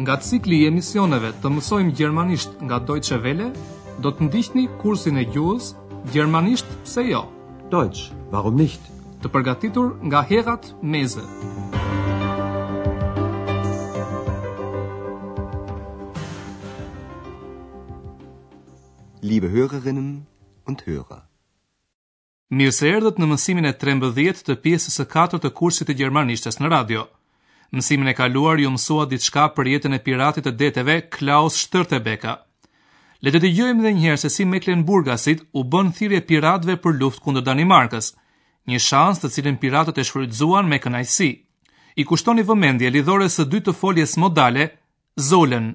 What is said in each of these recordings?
Nga cikli i emisioneve të mësojmë gjermanisht nga Deutsche Welle, do të ndiqni kursin e gjuhës Gjermanisht pse jo? Deutsch, warum nicht? Të përgatitur nga Herrad Meese. Liebe Hörerinnen und Hörer. Mirë se erdhët në mësimin e 13 të pjesës së katërt të kursit të gjermanishtes në radio. Mësimin e kaluar ju mësuat diçka për jetën e piratit të deteve Klaus Störtebeker. Le të dëgjojmë edhe një herë se si Mecklenburgasit u bënë thirrje piratëve për luftë kundër Danimarkës, një shans të cilën piratët e shfrytëzuan me kënaqësi. I kushtoni vëmendje lidhores së dytë të foljes modale, sollen.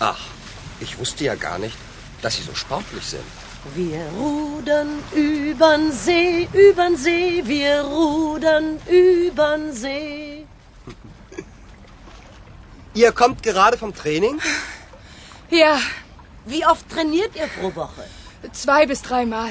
Ach, ich wusste ja gar nicht, dass Sie so sportlich sind. Wir rudern übern See, übern See, wir rudern übern See. Ihr kommt gerade vom Training? Ja, Wie oft trainiert ihr pro Woche? Zwei bis dreimal.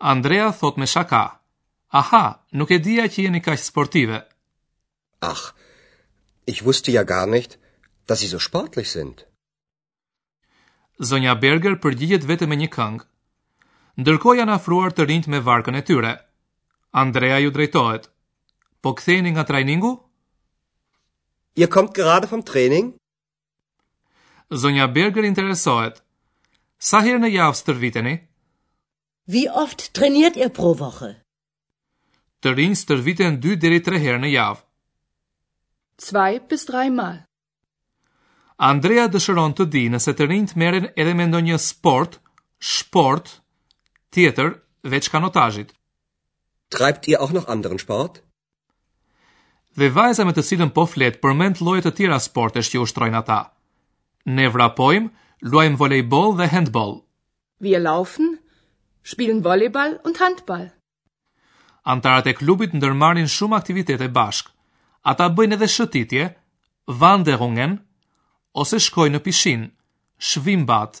Andrea thotë me shaka, aha, nuk e dija që jeni kaq sportive. Ach, ich wusste ja gar nicht, dass Sie so sportlich sind. Zonja Berger përgjigjet vetëm me një këngë. Ndërkohë janë afruar të rinjtë me varkën e tyre. Andrea u drejtohet. Po ktheheni nga trajningu? Ihr kommt gerade vom Training? Zonja Berger interesohet. Sa herë në javë stërviteni? Wie oft trainiert ihr pro Woche? Të rinjtë stërviten 2 deri 3 herë në javë. zwei bis drei Mal. Andrea dëshiron të dijë nëse të rinjtë merren edhe me ndonjë sport, sport tjetër veç kanotazhit. Treibt ihr auch noch anderen Sport? Dhe vajza me të cilën po flet përmend lloje të tjera sportesh që ushtrojnë ata. Ne vrapojmë, luajmë volejboll dhe handball. Wir laufen, spielen Volleyball und Handball. Anëtarët e klubit ndërmarrin shumë aktivitete bashkë. Ata bëjnë edhe shëtitje, Wanderungen, ose shkojnë në pishinë, Schwimmbad.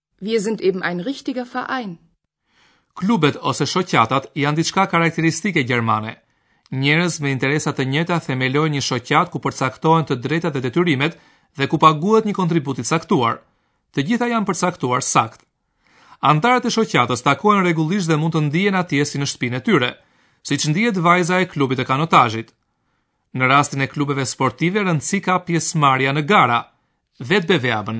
Wir sind eben ein richtiger Verein. Klubet ose shoqatat janë diçka karakteristike gjermane. Njerëz me interesa të njëjta themelojnë një shoqatë ku përcaktohen të drejtat dhe detyrimet dhe ku paguhet një kontribut i caktuar. Të gjitha janë përcaktuar saktë. Anëtarët e shoqatës takohen rregullisht dhe mund të ndihen atje si në shtëpinë e tyre, siç ndihet vajza e klubit të kanotazhit. Në rastin e klubeve sportive rëndësi ka pjesëmarrja në gara, Wettbewerben.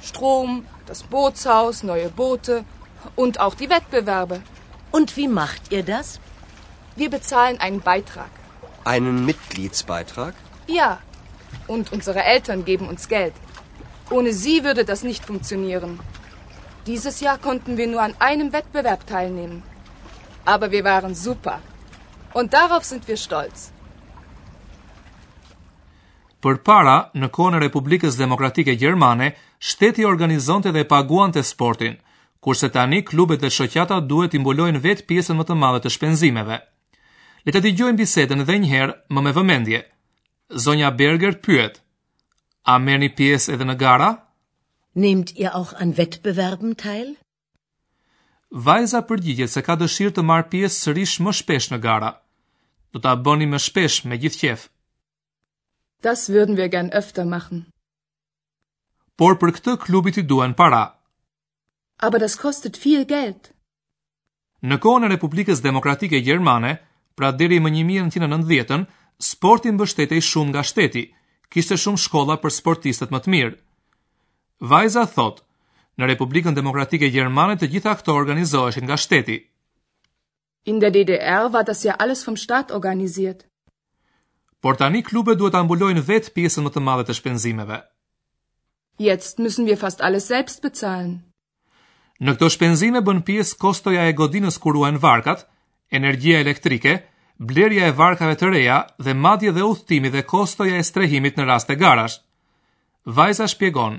Strom das Bootshaus, neue Boote und auch die Wettbewerbe. Und wie macht ihr das? Wir bezahlen einen Beitrag. Einen Mitgliedsbeitrag? Ja. Und unsere Eltern geben uns Geld. Ohne sie würde das nicht funktionieren. Dieses Jahr konnten wir nur an einem Wettbewerb teilnehmen. Aber wir waren super. Und darauf sind wir stolz. Përpara, në kohën e Republikës Demokratike Gjermane, shteti organizonte dhe paguante sportin, kurse tani klubet dhe shoqatat duhet t'i mbulojnë vetë pjesën më të madhe të shpenzimeve. Le ta dëgjojmë bisedën edhe një herë më me vëmendje. Zonja Berger pyet: A merrni pjesë edhe në gara? Nehmt ihr auch an Wettbewerben teil? Vajza përgjigjet se ka dëshirë të marrë pjesë sërish më shpesh në gara. Do ta bënim më shpesh me gjithë qejf. Das würden wir gern öfter machen. Por për këtë klubit i duhen para. Aber das kostet viel Geld. Në kohën e Republikës Demokratike Gjermane, pra deri më 1990-ën, sporti mbështetej shumë nga shteti, kishte shumë shkolla për sportistët më të mirë. Vajza thotë, në Republikën Demokratike Gjermane të gjitha këto organizoheshin nga shteti. In der DDR war das ja alles vom Staat organisiert. Por tani klubet duhet t'i mbulojnë vetë pjesën më të madhe të shpenzimeve. Jetzt müssen wir fast alles selbst bezahlen. Në këto shpenzime bën pjesë kostoja e godinës ku ruhen varkat, energjia elektrike, blerja e varkave të reja dhe madje dhe udhëtimi dhe kostoja e strehimit në raste garash. Vajza shpjegon,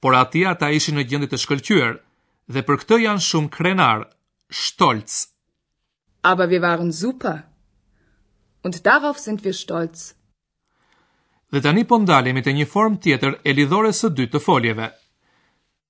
Por atje ata ishin në gjendje të shkëlqyer dhe për këtë janë shumë krenarë, stolz. Aber wir waren super. Und darauf sind wir stolz. Dhe tani po ndalemi te një formë tjetër e lidhores së dytë të foljeve.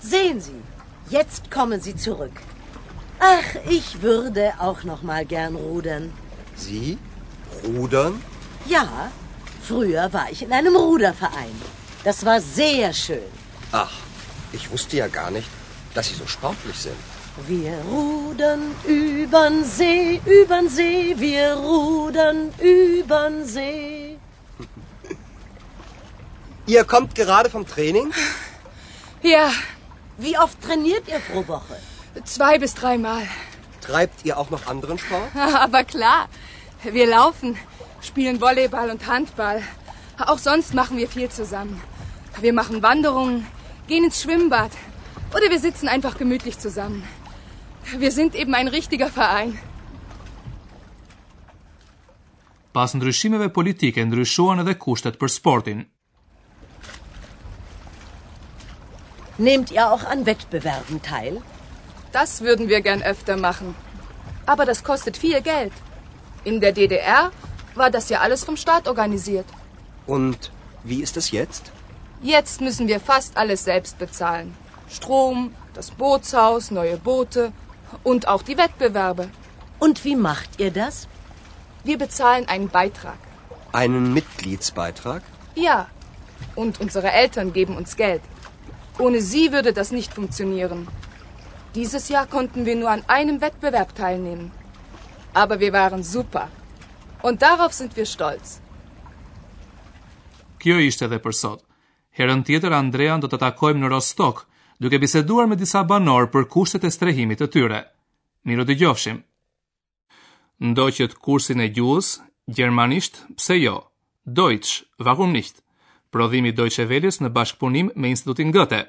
Sehen Sie, jetzt kommen Sie zurück. Ach, ich würde auch noch mal gern rudern. Sie rudern? Ja, früher war ich in einem Ruderverein. Das war sehr schön. Ach, ich wusste ja gar nicht, dass Sie so sportlich sind. Wir rudern übern See, übern See, wir rudern übern See. Ihr kommt gerade vom Training? Ja. Wie oft trainiert ihr pro Woche? Zwei bis dreimal. Treibt ihr auch noch anderen Sport? Aber klar. Wir laufen, spielen Volleyball und Handball. Auch sonst machen wir viel zusammen. Wir machen Wanderungen, gehen ins Schwimmbad oder wir sitzen einfach gemütlich zusammen. Wir sind eben ein richtiger Verein. Pas ndryshimeve politike ndryshuan edhe kushtet për sportin. Nehmt ihr auch an Wettbewerben teil? Das würden wir gern öfter machen. Aber das kostet viel Geld. In der DDR war das ja alles vom Staat organisiert. Und wie ist es jetzt? Jetzt müssen wir fast alles selbst bezahlen. Strom, das Bootshaus, neue Boote, Und auch die Wettbewerbe. Und wie macht ihr das? Wir bezahlen einen Beitrag. Einen Mitgliedsbeitrag? Ja. Und unsere Eltern geben uns Geld. Ohne sie würde das nicht funktionieren. Dieses Jahr konnten wir nur an einem Wettbewerb teilnehmen. Aber wir waren super. Und darauf sind wir stolz. Kjo ishte edhe për sot. Herën tjetër Andrean do ta takojmë në Rostock, duke biseduar me disa banorë për kushtet e strehimit të tyre. Mirudëgjofshim. Ndoqët kursin e gjuhës, gjermanisht, pse jo? Deutsch, warum nicht? Prodhim i Deutsche Welles në bashkëpunim me Institutin Goethe.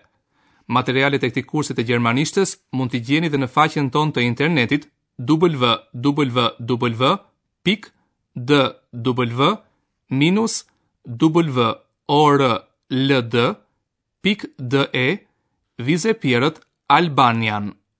Materialet e këtij kursi të gjermanishtes mund t'i gjeni dhe në faqen tonë të internetit www.dw-orld.de Vizepjerët Albanian